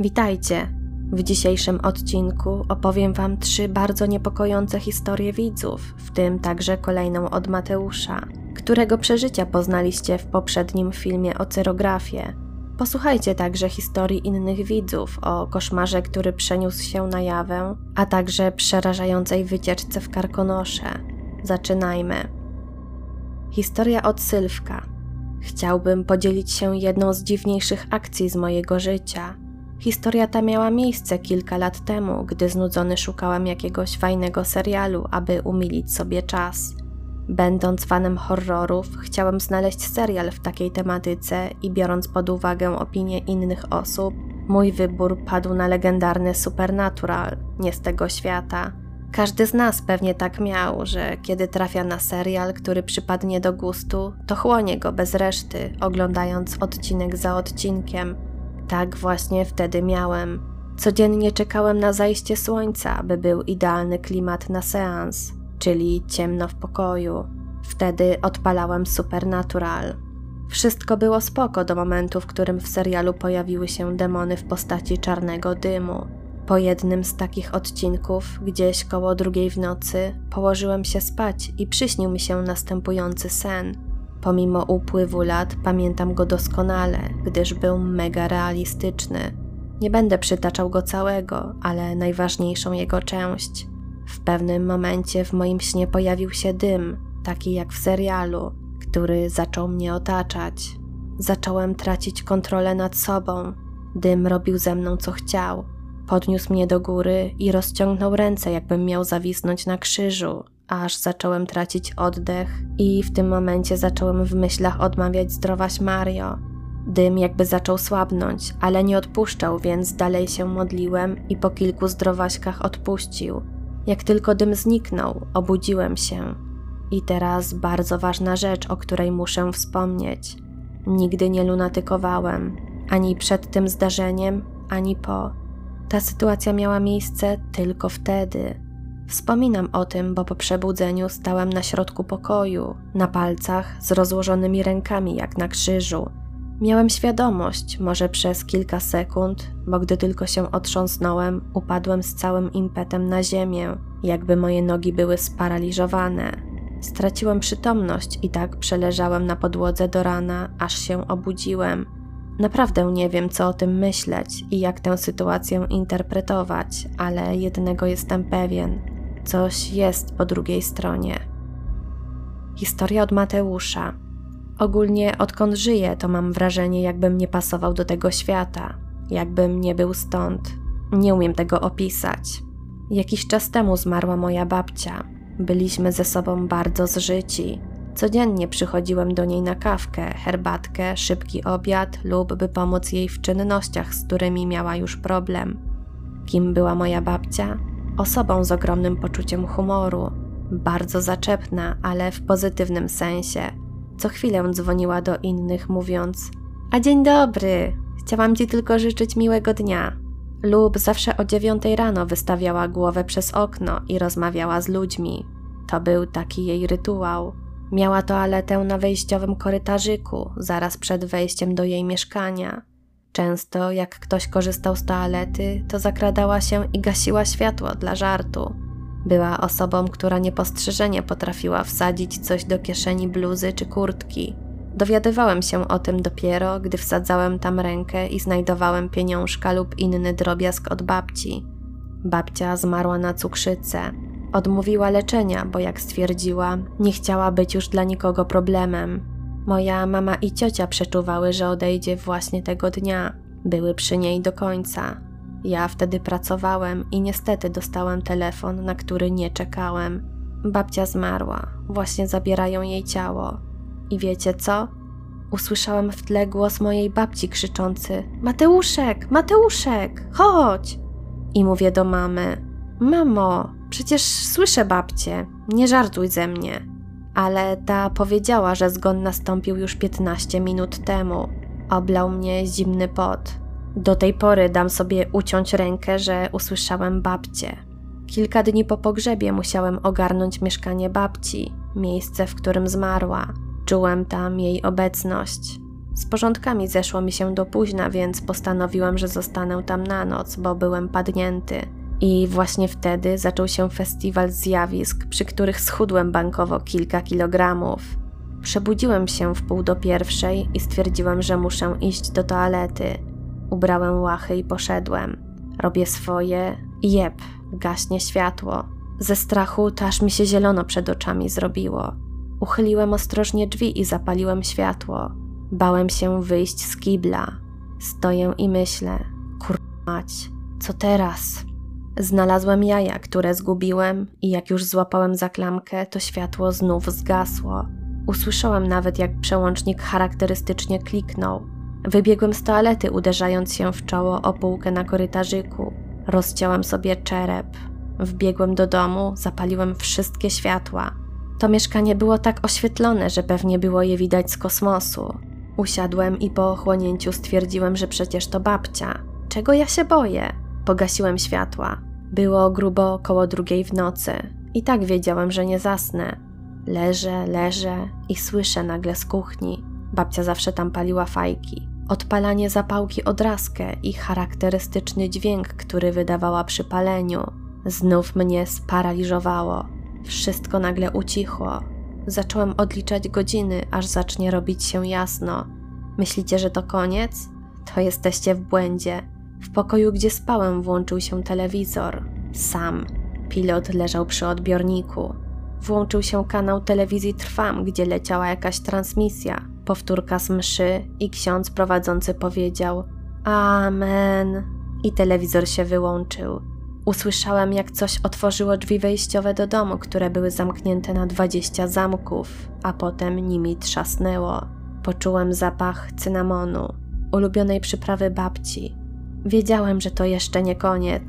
Witajcie! W dzisiejszym odcinku opowiem Wam trzy bardzo niepokojące historie widzów, w tym także kolejną od Mateusza, którego przeżycia poznaliście w poprzednim filmie o cyrografię. Posłuchajcie także historii innych widzów o koszmarze, który przeniósł się na jawę, a także przerażającej wycieczce w Karkonosze. Zaczynajmy. Historia od Sylwka. Chciałbym podzielić się jedną z dziwniejszych akcji z mojego życia – Historia ta miała miejsce kilka lat temu, gdy znudzony szukałem jakiegoś fajnego serialu, aby umilić sobie czas. Będąc fanem horrorów, chciałem znaleźć serial w takiej tematyce i biorąc pod uwagę opinie innych osób, mój wybór padł na legendarny Supernatural, nie z tego świata. Każdy z nas pewnie tak miał, że kiedy trafia na serial, który przypadnie do gustu, to chłonie go bez reszty, oglądając odcinek za odcinkiem – tak właśnie wtedy miałem. Codziennie czekałem na zajście słońca, by był idealny klimat na seans, czyli ciemno w pokoju. Wtedy odpalałem Supernatural. Wszystko było spoko do momentu, w którym w serialu pojawiły się demony w postaci czarnego dymu. Po jednym z takich odcinków, gdzieś koło drugiej w nocy, położyłem się spać i przyśnił mi się następujący sen – Pomimo upływu lat pamiętam go doskonale, gdyż był mega realistyczny. Nie będę przytaczał go całego, ale najważniejszą jego część. W pewnym momencie w moim śnie pojawił się dym, taki jak w serialu, który zaczął mnie otaczać. Zacząłem tracić kontrolę nad sobą. Dym robił ze mną co chciał. Podniósł mnie do góry i rozciągnął ręce, jakbym miał zawisnąć na krzyżu, aż zacząłem tracić oddech i w tym momencie zacząłem w myślach odmawiać zdrowaś Mario. Dym jakby zaczął słabnąć, ale nie odpuszczał, więc dalej się modliłem i po kilku zdrowaśkach odpuścił. Jak tylko dym zniknął, obudziłem się. I teraz bardzo ważna rzecz, o której muszę wspomnieć. Nigdy nie lunatykowałem, ani przed tym zdarzeniem, ani po. Ta sytuacja miała miejsce tylko wtedy, Wspominam o tym, bo po przebudzeniu stałem na środku pokoju, na palcach z rozłożonymi rękami jak na krzyżu. Miałem świadomość, może przez kilka sekund, bo gdy tylko się otrząsnąłem, upadłem z całym impetem na ziemię, jakby moje nogi były sparaliżowane. Straciłem przytomność i tak przeleżałem na podłodze do rana, aż się obudziłem. Naprawdę nie wiem, co o tym myśleć i jak tę sytuację interpretować, ale jednego jestem pewien: Coś jest po drugiej stronie. Historia od Mateusza. Ogólnie odkąd żyję, to mam wrażenie, jakbym nie pasował do tego świata, jakbym nie był stąd. Nie umiem tego opisać. Jakiś czas temu zmarła moja babcia. Byliśmy ze sobą bardzo zżyci. Codziennie przychodziłem do niej na kawkę, herbatkę, szybki obiad lub by pomóc jej w czynnościach, z którymi miała już problem. Kim była moja babcia? Osobą z ogromnym poczuciem humoru, bardzo zaczepna, ale w pozytywnym sensie. Co chwilę dzwoniła do innych, mówiąc: A dzień dobry, chciałam ci tylko życzyć miłego dnia. Lub zawsze o dziewiątej rano wystawiała głowę przez okno i rozmawiała z ludźmi. To był taki jej rytuał. Miała toaletę na wejściowym korytarzyku, zaraz przed wejściem do jej mieszkania. Często, jak ktoś korzystał z toalety, to zakradała się i gasiła światło dla żartu. Była osobą, która niepostrzeżenie potrafiła wsadzić coś do kieszeni bluzy czy kurtki. Dowiadywałem się o tym dopiero, gdy wsadzałem tam rękę i znajdowałem pieniążka lub inny drobiazg od babci. Babcia zmarła na cukrzycę. Odmówiła leczenia, bo jak stwierdziła, nie chciała być już dla nikogo problemem. Moja mama i ciocia przeczuwały, że odejdzie właśnie tego dnia. Były przy niej do końca. Ja wtedy pracowałem i niestety dostałem telefon, na który nie czekałem. Babcia zmarła, właśnie zabierają jej ciało. I wiecie co? Usłyszałem w tle głos mojej babci krzyczący: Mateuszek, Mateuszek, chodź! I mówię do mamy: Mamo, przecież słyszę babcię, nie żartuj ze mnie ale ta powiedziała, że zgon nastąpił już 15 minut temu. Oblał mnie zimny pot. Do tej pory dam sobie uciąć rękę, że usłyszałem babcię. Kilka dni po pogrzebie musiałem ogarnąć mieszkanie babci, miejsce, w którym zmarła. Czułem tam jej obecność. Z porządkami zeszło mi się do późna, więc postanowiłem, że zostanę tam na noc, bo byłem padnięty. I właśnie wtedy zaczął się festiwal zjawisk, przy których schudłem bankowo kilka kilogramów. Przebudziłem się w pół do pierwszej i stwierdziłem, że muszę iść do toalety. Ubrałem łachy i poszedłem. Robię swoje jeb, gaśnie światło. Ze strachu aż mi się zielono przed oczami zrobiło. Uchyliłem ostrożnie drzwi i zapaliłem światło. Bałem się wyjść z kibla. Stoję i myślę, kurmać, co teraz? Znalazłem jaja, które zgubiłem i jak już złapałem za klamkę, to światło znów zgasło. Usłyszałem nawet, jak przełącznik charakterystycznie kliknął. Wybiegłem z toalety, uderzając się w czoło o półkę na korytarzyku. Rozciąłem sobie czerep. Wbiegłem do domu, zapaliłem wszystkie światła. To mieszkanie było tak oświetlone, że pewnie było je widać z kosmosu. Usiadłem i po ochłonięciu stwierdziłem, że przecież to babcia. Czego ja się boję? Pogasiłem światła. Było grubo około drugiej w nocy. I tak wiedziałem, że nie zasnę. Leżę, leżę i słyszę nagle z kuchni. Babcia zawsze tam paliła fajki. Odpalanie zapałki odrazkę i charakterystyczny dźwięk, który wydawała przy paleniu. Znów mnie sparaliżowało. Wszystko nagle ucichło. Zacząłem odliczać godziny, aż zacznie robić się jasno. Myślicie, że to koniec? To jesteście w błędzie. W pokoju, gdzie spałem, włączył się telewizor. Sam. Pilot leżał przy odbiorniku. Włączył się kanał telewizji Trwam, gdzie leciała jakaś transmisja, powtórka z mszy i ksiądz prowadzący powiedział Amen. I telewizor się wyłączył. Usłyszałem, jak coś otworzyło drzwi wejściowe do domu, które były zamknięte na dwadzieścia zamków, a potem nimi trzasnęło. Poczułem zapach cynamonu, ulubionej przyprawy babci. Wiedziałem, że to jeszcze nie koniec.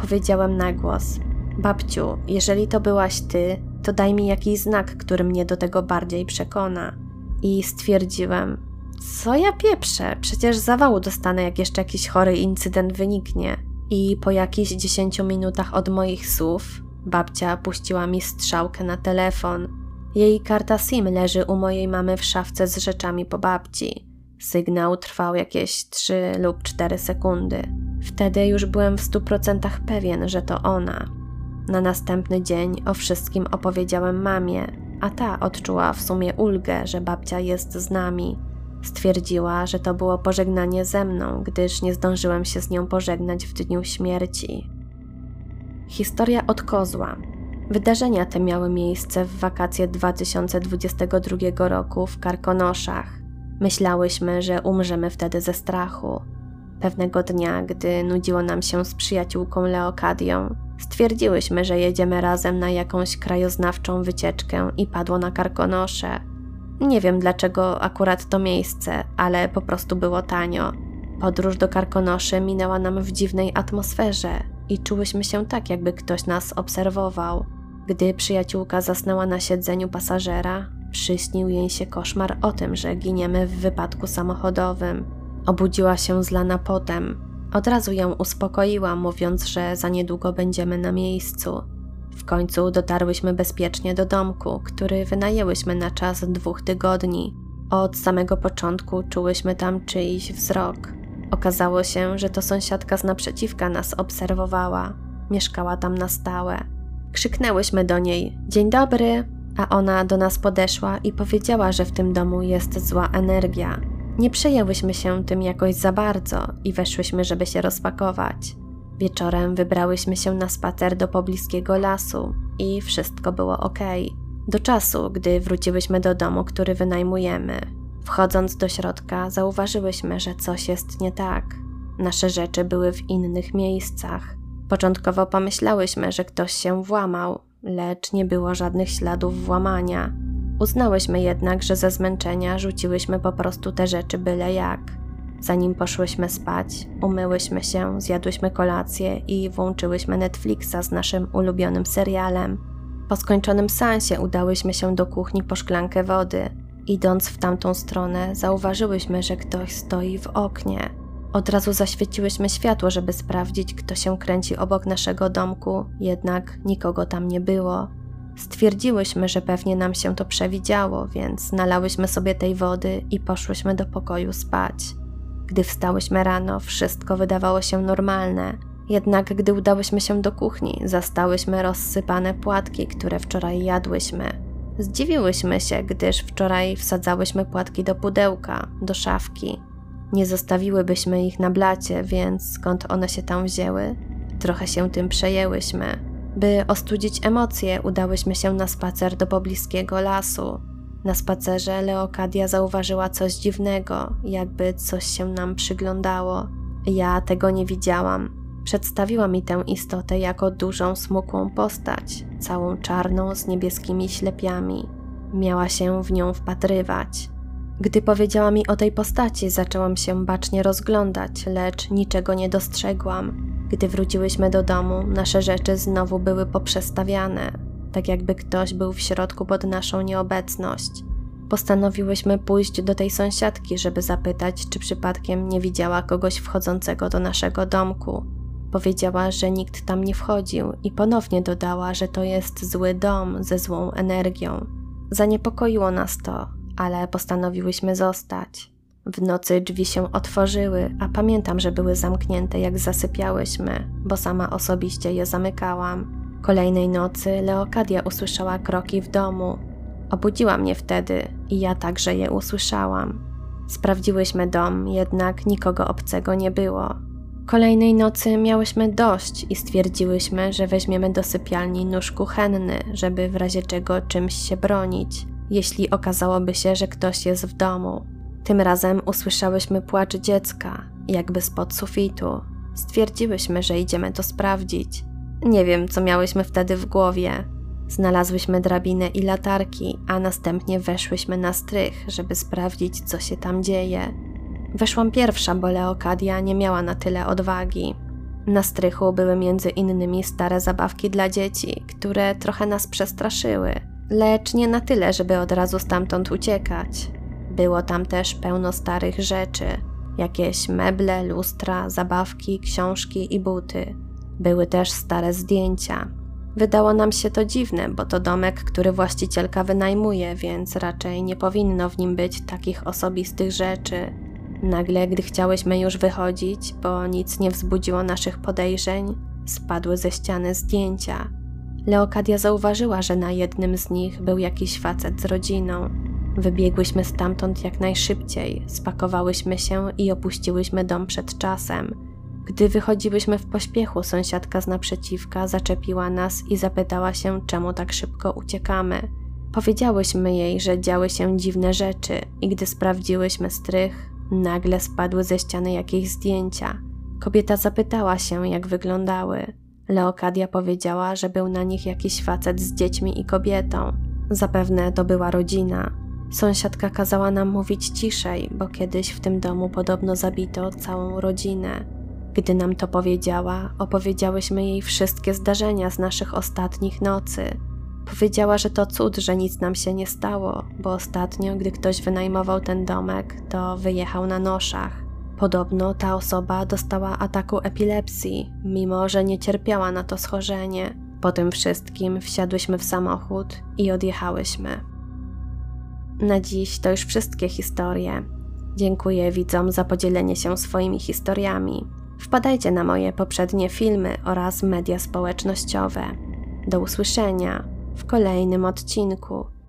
Powiedziałem na głos: Babciu, jeżeli to byłaś ty, to daj mi jakiś znak, który mnie do tego bardziej przekona. I stwierdziłem: Co ja pieprzę? Przecież zawału dostanę, jak jeszcze jakiś chory incydent wyniknie. I po jakichś dziesięciu minutach od moich słów, babcia puściła mi strzałkę na telefon. Jej karta SIM leży u mojej mamy w szafce z rzeczami po babci. Sygnał trwał jakieś 3 lub 4 sekundy. Wtedy już byłem w stu procentach pewien, że to ona. Na następny dzień o wszystkim opowiedziałem mamie, a ta odczuła w sumie ulgę, że babcia jest z nami. Stwierdziła, że to było pożegnanie ze mną, gdyż nie zdążyłem się z nią pożegnać w dniu śmierci. Historia od kozła. Wydarzenia te miały miejsce w wakacje 2022 roku w Karkonoszach. Myślałyśmy, że umrzemy wtedy ze strachu. Pewnego dnia, gdy nudziło nam się z przyjaciółką Leokadią, stwierdziłyśmy, że jedziemy razem na jakąś krajoznawczą wycieczkę i padło na Karkonosze. Nie wiem dlaczego akurat to miejsce, ale po prostu było tanio. Podróż do Karkonoszy minęła nam w dziwnej atmosferze i czułyśmy się tak, jakby ktoś nas obserwował. Gdy przyjaciółka zasnęła na siedzeniu pasażera, przyśnił jej się koszmar o tym, że giniemy w wypadku samochodowym. Obudziła się zlana potem. Od razu ją uspokoiła, mówiąc, że za niedługo będziemy na miejscu. W końcu dotarłyśmy bezpiecznie do domku, który wynajęłyśmy na czas dwóch tygodni. Od samego początku czułyśmy tam czyjś wzrok. Okazało się, że to sąsiadka z naprzeciwka nas obserwowała. Mieszkała tam na stałe. Krzyknęłyśmy do niej: Dzień dobry! A ona do nas podeszła i powiedziała, że w tym domu jest zła energia. Nie przejęłyśmy się tym jakoś za bardzo i weszłyśmy, żeby się rozpakować. Wieczorem wybrałyśmy się na spacer do pobliskiego lasu i wszystko było ok. Do czasu, gdy wróciłyśmy do domu, który wynajmujemy. Wchodząc do środka, zauważyłyśmy, że coś jest nie tak. Nasze rzeczy były w innych miejscach. Początkowo pomyślałyśmy, że ktoś się włamał, lecz nie było żadnych śladów włamania. Uznałyśmy jednak, że ze zmęczenia rzuciłyśmy po prostu te rzeczy byle jak. Zanim poszłyśmy spać, umyłyśmy się, zjadłyśmy kolację i włączyłyśmy Netflixa z naszym ulubionym serialem. Po skończonym seansie udałyśmy się do kuchni po szklankę wody. Idąc w tamtą stronę, zauważyłyśmy, że ktoś stoi w oknie. Od razu zaświeciłyśmy światło, żeby sprawdzić, kto się kręci obok naszego domku, jednak nikogo tam nie było. Stwierdziłyśmy, że pewnie nam się to przewidziało, więc nalałyśmy sobie tej wody i poszłyśmy do pokoju spać. Gdy wstałyśmy rano, wszystko wydawało się normalne, jednak gdy udałyśmy się do kuchni, zastałyśmy rozsypane płatki, które wczoraj jadłyśmy. Zdziwiłyśmy się, gdyż wczoraj wsadzałyśmy płatki do pudełka, do szafki. Nie zostawiłybyśmy ich na blacie, więc skąd one się tam wzięły? Trochę się tym przejęłyśmy. By ostudzić emocje, udałyśmy się na spacer do pobliskiego lasu. Na spacerze Leokadia zauważyła coś dziwnego, jakby coś się nam przyglądało. Ja tego nie widziałam. Przedstawiła mi tę istotę jako dużą, smukłą postać, całą czarną z niebieskimi ślepiami. Miała się w nią wpatrywać. Gdy powiedziała mi o tej postaci, zaczęłam się bacznie rozglądać, lecz niczego nie dostrzegłam. Gdy wróciłyśmy do domu, nasze rzeczy znowu były poprzestawiane, tak jakby ktoś był w środku pod naszą nieobecność. Postanowiłyśmy pójść do tej sąsiadki, żeby zapytać, czy przypadkiem nie widziała kogoś wchodzącego do naszego domku. Powiedziała, że nikt tam nie wchodził i ponownie dodała, że to jest zły dom ze złą energią. Zaniepokoiło nas to, ale postanowiłyśmy zostać. W nocy drzwi się otworzyły, a pamiętam, że były zamknięte jak zasypiałyśmy, bo sama osobiście je zamykałam. Kolejnej nocy Leokadia usłyszała kroki w domu. Obudziła mnie wtedy i ja także je usłyszałam. Sprawdziłyśmy dom, jednak nikogo obcego nie było. Kolejnej nocy miałyśmy dość i stwierdziłyśmy, że weźmiemy do sypialni nóż kuchenny, żeby w razie czego czymś się bronić, jeśli okazałoby się, że ktoś jest w domu. Tym razem usłyszałyśmy płacz dziecka, jakby spod sufitu. Stwierdziłyśmy, że idziemy to sprawdzić. Nie wiem, co miałyśmy wtedy w głowie. Znalazłyśmy drabinę i latarki, a następnie weszłyśmy na strych, żeby sprawdzić, co się tam dzieje. Weszłam pierwsza, bo Leokadia nie miała na tyle odwagi. Na strychu były między innymi stare zabawki dla dzieci, które trochę nas przestraszyły, lecz nie na tyle, żeby od razu stamtąd uciekać. Było tam też pełno starych rzeczy, jakieś meble, lustra, zabawki, książki i buty. Były też stare zdjęcia. Wydało nam się to dziwne, bo to domek, który właścicielka wynajmuje, więc raczej nie powinno w nim być takich osobistych rzeczy. Nagle, gdy chciałyśmy już wychodzić, bo nic nie wzbudziło naszych podejrzeń, spadły ze ściany zdjęcia. Leokadia zauważyła, że na jednym z nich był jakiś facet z rodziną. Wybiegłyśmy stamtąd jak najszybciej, spakowałyśmy się i opuściłyśmy dom przed czasem. Gdy wychodziłyśmy w pośpiechu, sąsiadka z naprzeciwka zaczepiła nas i zapytała się, czemu tak szybko uciekamy. Powiedziałyśmy jej, że działy się dziwne rzeczy i gdy sprawdziłyśmy strych, nagle spadły ze ściany jakieś zdjęcia. Kobieta zapytała się, jak wyglądały. Leokadia powiedziała, że był na nich jakiś facet z dziećmi i kobietą. Zapewne to była rodzina. Sąsiadka kazała nam mówić ciszej, bo kiedyś w tym domu podobno zabito całą rodzinę. Gdy nam to powiedziała, opowiedziałyśmy jej wszystkie zdarzenia z naszych ostatnich nocy. Powiedziała, że to cud, że nic nam się nie stało, bo ostatnio, gdy ktoś wynajmował ten domek, to wyjechał na noszach. Podobno ta osoba dostała ataku epilepsji, mimo że nie cierpiała na to schorzenie. Po tym wszystkim wsiadłyśmy w samochód i odjechałyśmy. Na dziś to już wszystkie historie. Dziękuję widzom za podzielenie się swoimi historiami. Wpadajcie na moje poprzednie filmy oraz media społecznościowe. Do usłyszenia w kolejnym odcinku.